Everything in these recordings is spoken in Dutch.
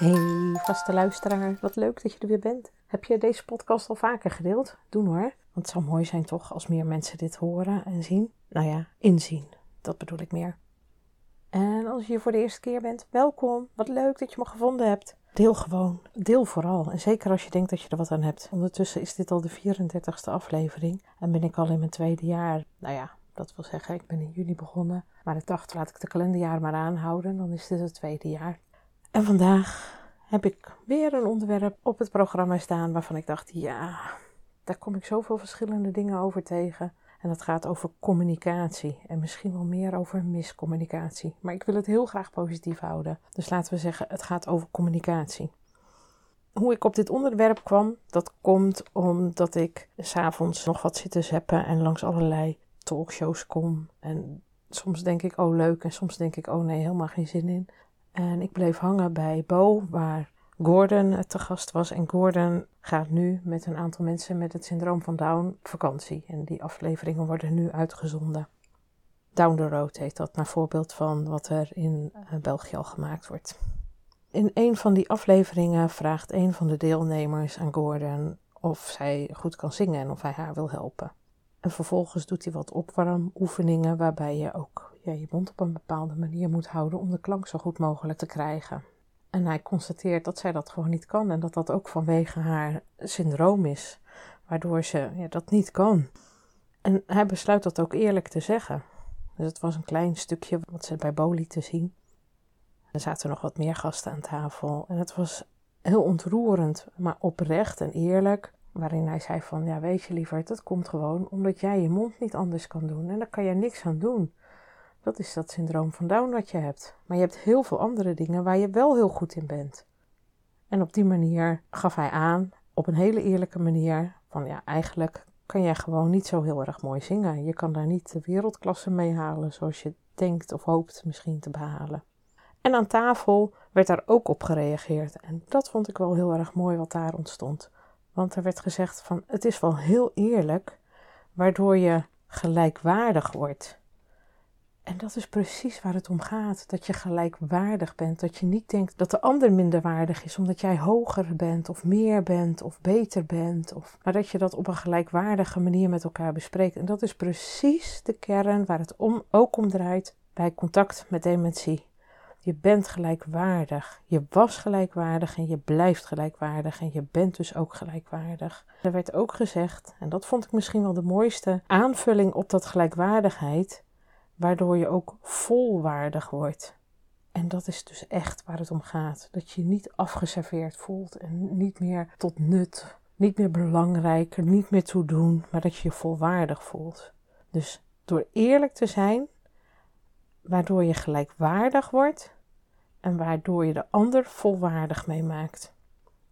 Hey, vaste luisteraar, wat leuk dat je er weer bent. Heb je deze podcast al vaker gedeeld? Doen hoor. Want het zou mooi zijn toch als meer mensen dit horen en zien. Nou ja, inzien. Dat bedoel ik meer. En als je hier voor de eerste keer bent, welkom. Wat leuk dat je me gevonden hebt. Deel gewoon. Deel vooral. En zeker als je denkt dat je er wat aan hebt. Ondertussen is dit al de 34ste aflevering. En ben ik al in mijn tweede jaar. Nou ja, dat wil zeggen, ik ben in juni begonnen. Maar ik dacht, laat ik de kalenderjaar maar aanhouden. Dan is dit het tweede jaar. En vandaag heb ik weer een onderwerp op het programma staan waarvan ik dacht, ja, daar kom ik zoveel verschillende dingen over tegen. En dat gaat over communicatie en misschien wel meer over miscommunicatie. Maar ik wil het heel graag positief houden. Dus laten we zeggen, het gaat over communicatie. Hoe ik op dit onderwerp kwam, dat komt omdat ik s'avonds nog wat zit te en langs allerlei talkshows kom. En soms denk ik, oh leuk, en soms denk ik, oh nee, helemaal geen zin in. En ik bleef hangen bij Bo, waar Gordon te gast was. En Gordon gaat nu met een aantal mensen met het syndroom van Down op vakantie. En die afleveringen worden nu uitgezonden. Down the Road heet dat, naar voorbeeld van wat er in eh, België al gemaakt wordt. In een van die afleveringen vraagt een van de deelnemers aan Gordon of zij goed kan zingen en of hij haar wil helpen. En vervolgens doet hij wat opwarmoefeningen waarbij je ook ja, je mond op een bepaalde manier moet houden om de klank zo goed mogelijk te krijgen. En hij constateert dat zij dat gewoon niet kan en dat dat ook vanwege haar syndroom is, waardoor ze ja, dat niet kan. En hij besluit dat ook eerlijk te zeggen. Dus het was een klein stukje wat ze bij Boli te zien. Er zaten nog wat meer gasten aan tafel en het was heel ontroerend, maar oprecht en eerlijk. Waarin hij zei van, ja weet je liever, dat komt gewoon omdat jij je mond niet anders kan doen. En daar kan je niks aan doen. Dat is dat syndroom van Down wat je hebt. Maar je hebt heel veel andere dingen waar je wel heel goed in bent. En op die manier gaf hij aan, op een hele eerlijke manier, van ja, eigenlijk kan jij gewoon niet zo heel erg mooi zingen. Je kan daar niet de wereldklasse mee halen zoals je denkt of hoopt misschien te behalen. En aan tafel werd daar ook op gereageerd. En dat vond ik wel heel erg mooi wat daar ontstond. Want er werd gezegd van het is wel heel eerlijk, waardoor je gelijkwaardig wordt. En dat is precies waar het om gaat. Dat je gelijkwaardig bent. Dat je niet denkt dat de ander minderwaardig is omdat jij hoger bent of meer bent of beter bent. Of, maar dat je dat op een gelijkwaardige manier met elkaar bespreekt. En dat is precies de kern waar het om, ook om draait bij contact met dementie. Je bent gelijkwaardig. Je was gelijkwaardig en je blijft gelijkwaardig en je bent dus ook gelijkwaardig. Er werd ook gezegd, en dat vond ik misschien wel de mooiste aanvulling op dat gelijkwaardigheid, waardoor je ook volwaardig wordt. En dat is dus echt waar het om gaat. Dat je je niet afgeserveerd voelt en niet meer tot nut, niet meer belangrijk, niet meer toe doen, maar dat je je volwaardig voelt. Dus door eerlijk te zijn waardoor je gelijkwaardig wordt en waardoor je de ander volwaardig meemaakt.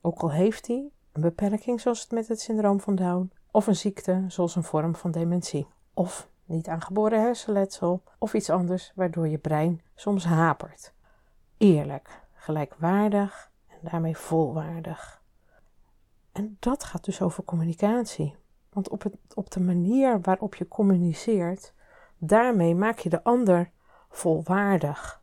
Ook al heeft hij een beperking zoals het met het syndroom van Down, of een ziekte zoals een vorm van dementie, of niet aangeboren hersenletsel, of iets anders waardoor je brein soms hapert. Eerlijk, gelijkwaardig en daarmee volwaardig. En dat gaat dus over communicatie. Want op, het, op de manier waarop je communiceert, daarmee maak je de ander volwaardig.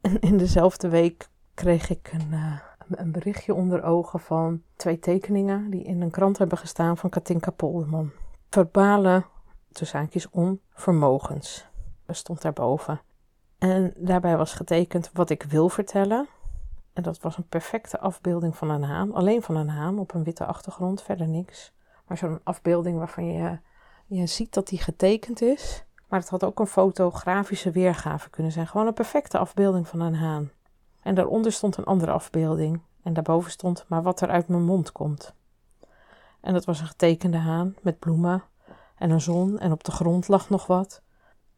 En in dezelfde week kreeg ik een, uh, een berichtje onder ogen van twee tekeningen die in een krant hebben gestaan van Katinka Polderman. Verbale, tussen haakjes om, vermogens. Dat stond daarboven. En daarbij was getekend wat ik wil vertellen. En dat was een perfecte afbeelding van een haan. Alleen van een haan op een witte achtergrond, verder niks. Maar zo'n afbeelding waarvan je, je ziet dat die getekend is. Maar het had ook een fotografische weergave kunnen zijn. Gewoon een perfecte afbeelding van een haan. En daaronder stond een andere afbeelding. En daarboven stond maar wat er uit mijn mond komt. En dat was een getekende haan met bloemen en een zon. En op de grond lag nog wat.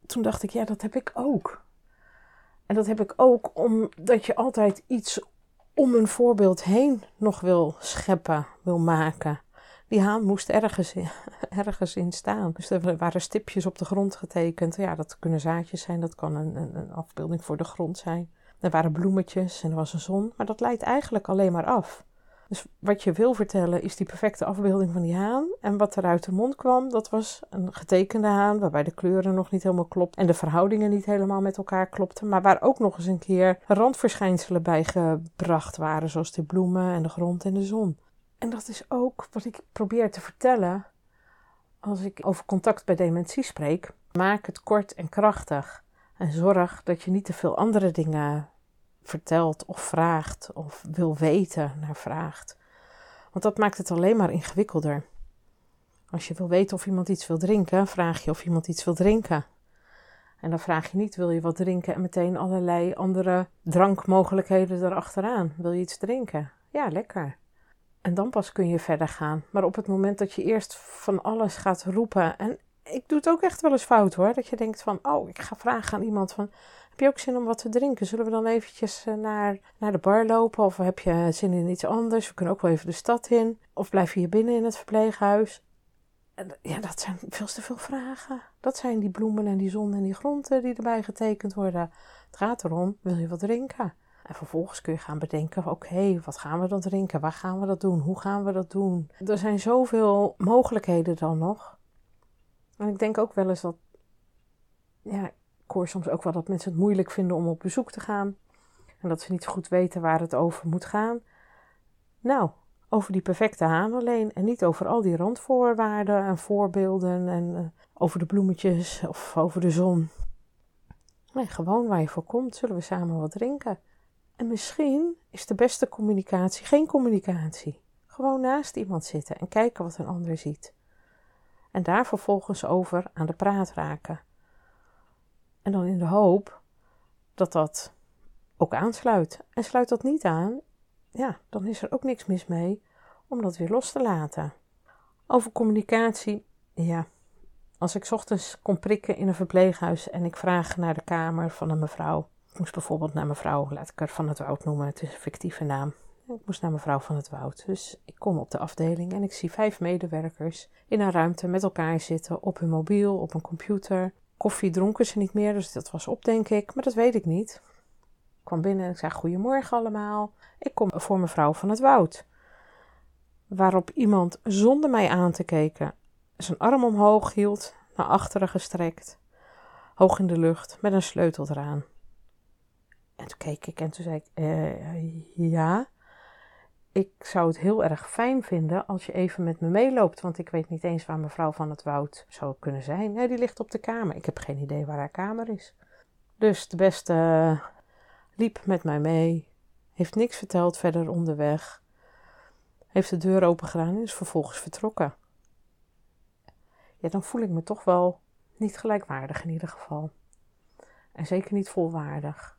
Toen dacht ik, ja, dat heb ik ook. En dat heb ik ook omdat je altijd iets om een voorbeeld heen nog wil scheppen, wil maken. Die haan moest ergens ergens in staan. Dus er waren stipjes op de grond getekend. Ja, dat kunnen zaadjes zijn, dat kan een, een, een afbeelding voor de grond zijn. Er waren bloemetjes en er was een zon, maar dat leidt eigenlijk alleen maar af. Dus wat je wil vertellen is die perfecte afbeelding van die haan. En wat er uit de mond kwam, dat was een getekende haan, waarbij de kleuren nog niet helemaal klopt en de verhoudingen niet helemaal met elkaar klopten. Maar waar ook nog eens een keer randverschijnselen bij gebracht waren, zoals de bloemen en de grond en de zon. En dat is ook wat ik probeer te vertellen als ik over contact bij dementie spreek. Maak het kort en krachtig. En zorg dat je niet te veel andere dingen vertelt of vraagt of wil weten naar vraagt. Want dat maakt het alleen maar ingewikkelder. Als je wil weten of iemand iets wil drinken, vraag je of iemand iets wil drinken. En dan vraag je niet, wil je wat drinken en meteen allerlei andere drankmogelijkheden erachteraan. Wil je iets drinken? Ja, lekker. En dan pas kun je verder gaan. Maar op het moment dat je eerst van alles gaat roepen. En ik doe het ook echt wel eens fout hoor. Dat je denkt van, oh, ik ga vragen aan iemand van, heb je ook zin om wat te drinken? Zullen we dan eventjes eh, naar, naar de bar lopen? Of heb je zin in iets anders? We kunnen ook wel even de stad in. Of blijf je hier binnen in het verpleeghuis? Ja, dat zijn veel te veel vragen. Dat zijn die bloemen en die zon en die groenten die erbij getekend worden. Het gaat erom, wil je wat drinken? En vervolgens kun je gaan bedenken: oké, wat gaan we dan drinken? Waar gaan we dat doen? Hoe gaan we dat doen? Er zijn zoveel mogelijkheden dan nog. En ik denk ook wel eens dat. Ja, hoor soms ook wel dat mensen het moeilijk vinden om op bezoek te gaan. En dat ze niet goed weten waar het over moet gaan. Nou, over die perfecte haan alleen. En niet over al die randvoorwaarden en voorbeelden. En uh, over de bloemetjes of over de zon. Nee, gewoon waar je voor komt, zullen we samen wat drinken. En misschien is de beste communicatie geen communicatie. Gewoon naast iemand zitten en kijken wat een ander ziet. En daar vervolgens over aan de praat raken. En dan in de hoop dat dat ook aansluit. En sluit dat niet aan, ja, dan is er ook niks mis mee om dat weer los te laten. Over communicatie, ja. Als ik ochtends kom prikken in een verpleeghuis en ik vraag naar de kamer van een mevrouw ik moest bijvoorbeeld naar mevrouw, laat ik haar van het Woud noemen, het is een fictieve naam. Ik moest naar mevrouw van het Woud. Dus ik kom op de afdeling en ik zie vijf medewerkers in een ruimte met elkaar zitten op hun mobiel, op een computer. Koffie dronken ze niet meer, dus dat was op, denk ik, maar dat weet ik niet. Ik kwam binnen en ik zei: Goedemorgen allemaal. Ik kom voor mevrouw van het Woud. Waarop iemand zonder mij aan te kijken zijn arm omhoog hield, naar achteren gestrekt, hoog in de lucht, met een sleutel eraan. En toen keek ik en toen zei ik, uh, ja, ik zou het heel erg fijn vinden als je even met me meeloopt, want ik weet niet eens waar mevrouw van het Woud zou kunnen zijn. Nee, die ligt op de kamer. Ik heb geen idee waar haar kamer is. Dus de beste uh, liep met mij mee, heeft niks verteld verder onderweg, heeft de deur open gedaan en is vervolgens vertrokken. Ja, dan voel ik me toch wel niet gelijkwaardig in ieder geval. En zeker niet volwaardig.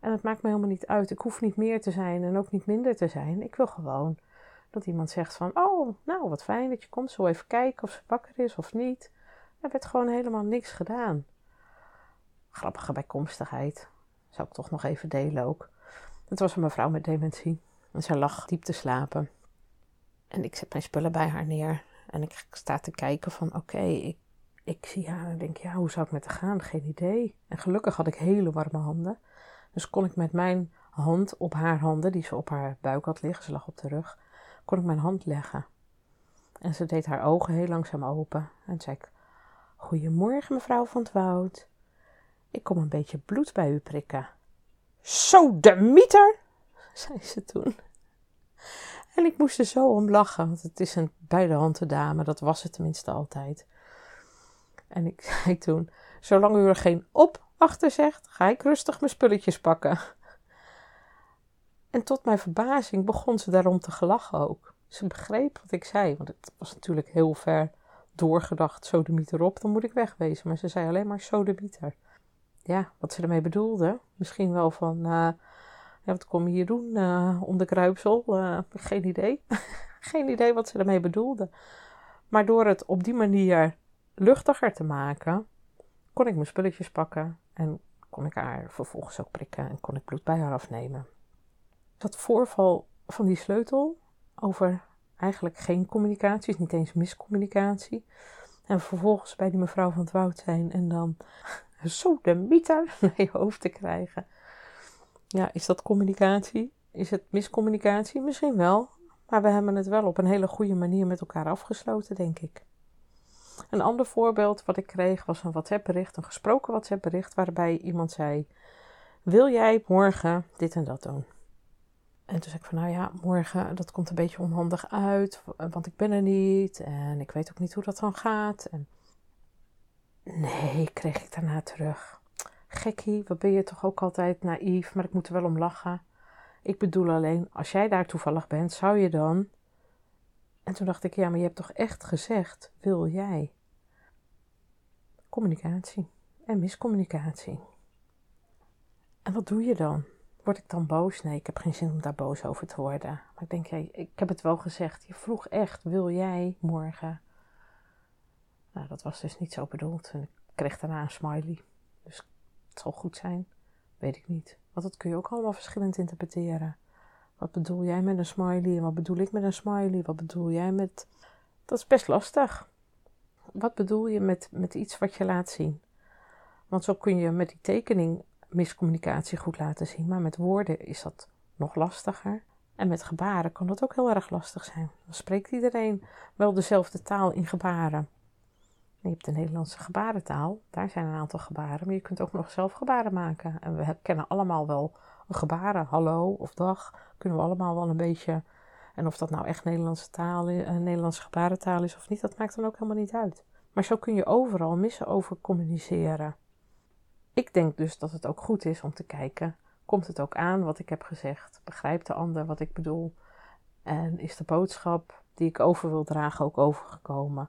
En het maakt me helemaal niet uit. Ik hoef niet meer te zijn en ook niet minder te zijn. Ik wil gewoon dat iemand zegt van, oh, nou wat fijn dat je komt. Zo even kijken of ze wakker is of niet. Er werd gewoon helemaal niks gedaan. Grappige bijkomstigheid. Zou ik toch nog even delen ook. Het was een mevrouw met dementie. En zij lag diep te slapen. En ik zet mijn spullen bij haar neer. En ik sta te kijken van, oké, ik, ik zie haar en denk, ja, hoe zou ik met haar gaan? Geen idee. En gelukkig had ik hele warme handen. Dus kon ik met mijn hand op haar handen, die ze op haar buik had liggen, ze lag op de rug, kon ik mijn hand leggen. En ze deed haar ogen heel langzaam open en zei ik: Goedemorgen, mevrouw van het Woud. Ik kom een beetje bloed bij u prikken. Zo, de mieter, zei ze toen. En ik moest er zo om lachen, want het is een bij de hand dame, dat was het tenminste altijd. En ik zei toen: Zolang u er geen op achter zegt, ga ik rustig mijn spulletjes pakken. En tot mijn verbazing begon ze daarom te gelachen ook. Ze begreep wat ik zei, want het was natuurlijk heel ver doorgedacht, sodemieter op, dan moet ik wegwezen. Maar ze zei alleen maar sodemieter. Ja, wat ze ermee bedoelde, misschien wel van, ja, wat kom je hier doen, uh, onderkruipsel? Uh, geen idee. geen idee wat ze ermee bedoelde. Maar door het op die manier luchtiger te maken, kon ik mijn spulletjes pakken en kon ik haar vervolgens ook prikken en kon ik bloed bij haar afnemen. Dat voorval van die sleutel over eigenlijk geen communicatie, is niet eens miscommunicatie. En vervolgens bij die mevrouw van het woud zijn en dan zo de mieter naar je hoofd te krijgen. Ja, is dat communicatie? Is het miscommunicatie? Misschien wel. Maar we hebben het wel op een hele goede manier met elkaar afgesloten, denk ik. Een ander voorbeeld wat ik kreeg was een WhatsApp-bericht, een gesproken WhatsApp-bericht, waarbij iemand zei: Wil jij morgen dit en dat doen? En toen zei ik van, nou ja, morgen, dat komt een beetje onhandig uit, want ik ben er niet en ik weet ook niet hoe dat dan gaat. En nee, kreeg ik daarna terug. Gekkie, wat ben je toch ook altijd naïef, maar ik moet er wel om lachen. Ik bedoel alleen, als jij daar toevallig bent, zou je dan... En toen dacht ik, ja, maar je hebt toch echt gezegd, wil jij? Communicatie en miscommunicatie. En wat doe je dan? Word ik dan boos? Nee, ik heb geen zin om daar boos over te worden. Maar ik denk, hey, ik heb het wel gezegd. Je vroeg echt, wil jij morgen? Nou, dat was dus niet zo bedoeld. En ik kreeg daarna een smiley. Dus het zal goed zijn. Weet ik niet. Want dat kun je ook allemaal verschillend interpreteren. Wat bedoel jij met een smiley? En wat bedoel ik met een smiley? Wat bedoel jij met. Dat is best lastig. Wat bedoel je met, met iets wat je laat zien? Want zo kun je met die tekening miscommunicatie goed laten zien. Maar met woorden is dat nog lastiger. En met gebaren kan dat ook heel erg lastig zijn. Dan spreekt iedereen wel dezelfde taal in gebaren. Je hebt de Nederlandse gebarentaal, daar zijn een aantal gebaren, maar je kunt ook nog zelf gebaren maken. En we kennen allemaal wel gebaren, hallo of dag, kunnen we allemaal wel een beetje. En of dat nou echt Nederlandse taal, eh, Nederlandse gebarentaal is of niet, dat maakt dan ook helemaal niet uit. Maar zo kun je overal missen over communiceren. Ik denk dus dat het ook goed is om te kijken: komt het ook aan wat ik heb gezegd? Begrijpt de ander wat ik bedoel? En is de boodschap die ik over wil dragen ook overgekomen?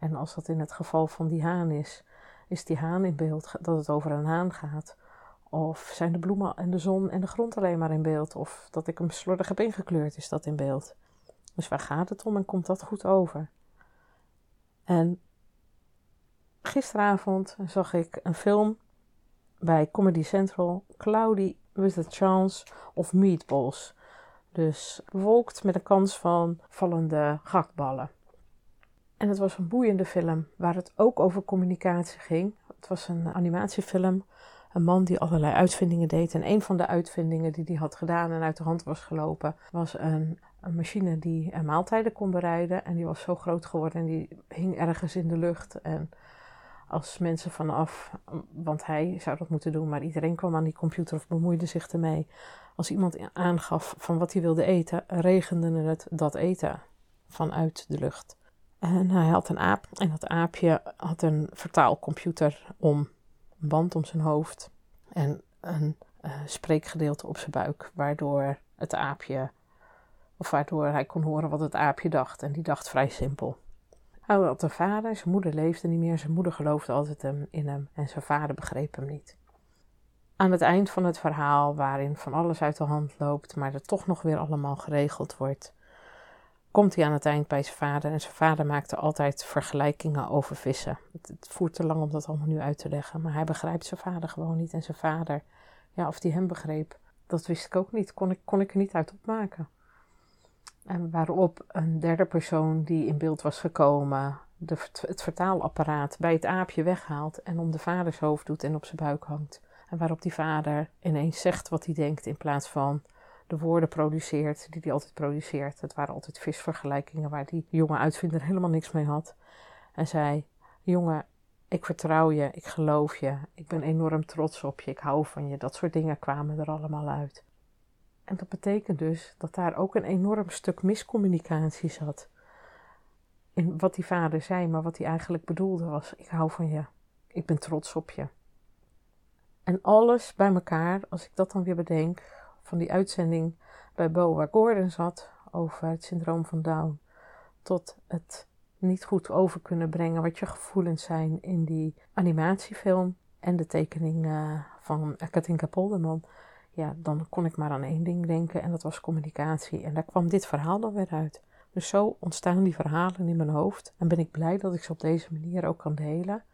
En als dat in het geval van die haan is, is die haan in beeld dat het over een haan gaat? Of zijn de bloemen en de zon en de grond alleen maar in beeld? Of dat ik hem slordig heb ingekleurd, is dat in beeld? Dus waar gaat het om en komt dat goed over? En gisteravond zag ik een film bij Comedy Central Cloudy with a Chance of Meatballs. Dus bewolkt met een kans van vallende gakballen. En het was een boeiende film waar het ook over communicatie ging. Het was een animatiefilm. Een man die allerlei uitvindingen deed. En een van de uitvindingen die hij had gedaan en uit de hand was gelopen, was een, een machine die maaltijden kon bereiden. En die was zo groot geworden en die hing ergens in de lucht. En als mensen vanaf, want hij zou dat moeten doen, maar iedereen kwam aan die computer of bemoeide zich ermee. Als iemand aangaf van wat hij wilde eten, regende het dat eten vanuit de lucht. En hij had een aap en dat aapje had een vertaalcomputer om, een band om zijn hoofd en een uh, spreekgedeelte op zijn buik, waardoor het aapje, of waardoor hij kon horen wat het aapje dacht. En die dacht vrij simpel. Hij had een vader, zijn moeder leefde niet meer, zijn moeder geloofde altijd in hem en zijn vader begreep hem niet. Aan het eind van het verhaal, waarin van alles uit de hand loopt, maar er toch nog weer allemaal geregeld wordt, komt hij aan het eind bij zijn vader. En zijn vader maakte altijd vergelijkingen over vissen. Het, voert te lang om dat allemaal nu uit te leggen, maar hij begrijpt zijn vader gewoon niet. En zijn vader, ja, of die hem begreep, dat wist ik ook niet, kon ik, kon ik er niet uit opmaken. En waarop een derde persoon die in beeld was gekomen de, het vertaalapparaat bij het aapje weghaalt en om de vaders hoofd doet en op zijn buik hangt. En waarop die vader ineens zegt wat hij denkt in plaats van de woorden produceert die hij altijd produceert. Het waren altijd visvergelijkingen waar die jonge uitvinder helemaal niks mee had. En zei: Jongen, ik vertrouw je, ik geloof je, ik ben enorm trots op je, ik hou van je. Dat soort dingen kwamen er allemaal uit. En dat betekent dus dat daar ook een enorm stuk miscommunicatie zat. In wat die vader zei, maar wat hij eigenlijk bedoelde was: Ik hou van je, ik ben trots op je. En alles bij elkaar, als ik dat dan weer bedenk, van die uitzending bij Bo waar Gordon zat over het syndroom van Down, tot het niet goed over kunnen brengen wat je gevoelens zijn in die animatiefilm en de tekening uh, van Katinka Polderman ja, dan kon ik maar aan één ding denken en dat was communicatie. En daar kwam dit verhaal dan weer uit. Dus zo ontstaan die verhalen in mijn hoofd en ben ik blij dat ik ze op deze manier ook kan delen.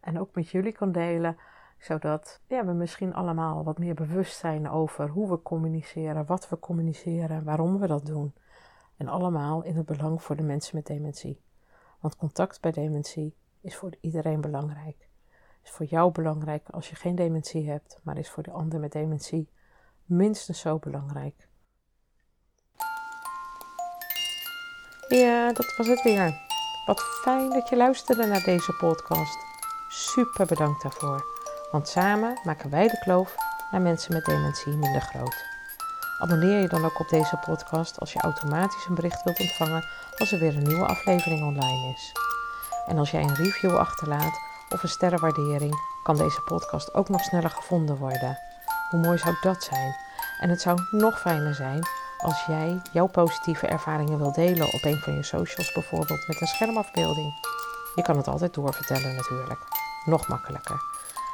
En ook met jullie kan delen, Zodat ja, we misschien allemaal wat meer bewust zijn over hoe we communiceren, wat we communiceren, waarom we dat doen. En allemaal in het belang voor de mensen met dementie. Want contact bij dementie is voor iedereen belangrijk. Is voor jou belangrijk als je geen dementie hebt, maar is voor de ander met dementie minstens zo belangrijk. Ja, dat was het weer. Wat fijn dat je luisterde naar deze podcast. Super bedankt daarvoor. Want samen maken wij de kloof naar mensen met dementie minder groot. Abonneer je dan ook op deze podcast als je automatisch een bericht wilt ontvangen als er weer een nieuwe aflevering online is. En als jij een review achterlaat of een sterrenwaardering, kan deze podcast ook nog sneller gevonden worden. Hoe mooi zou dat zijn? En het zou nog fijner zijn als jij jouw positieve ervaringen wil delen op een van je socials, bijvoorbeeld met een schermafbeelding. Je kan het altijd doorvertellen natuurlijk. Nog makkelijker.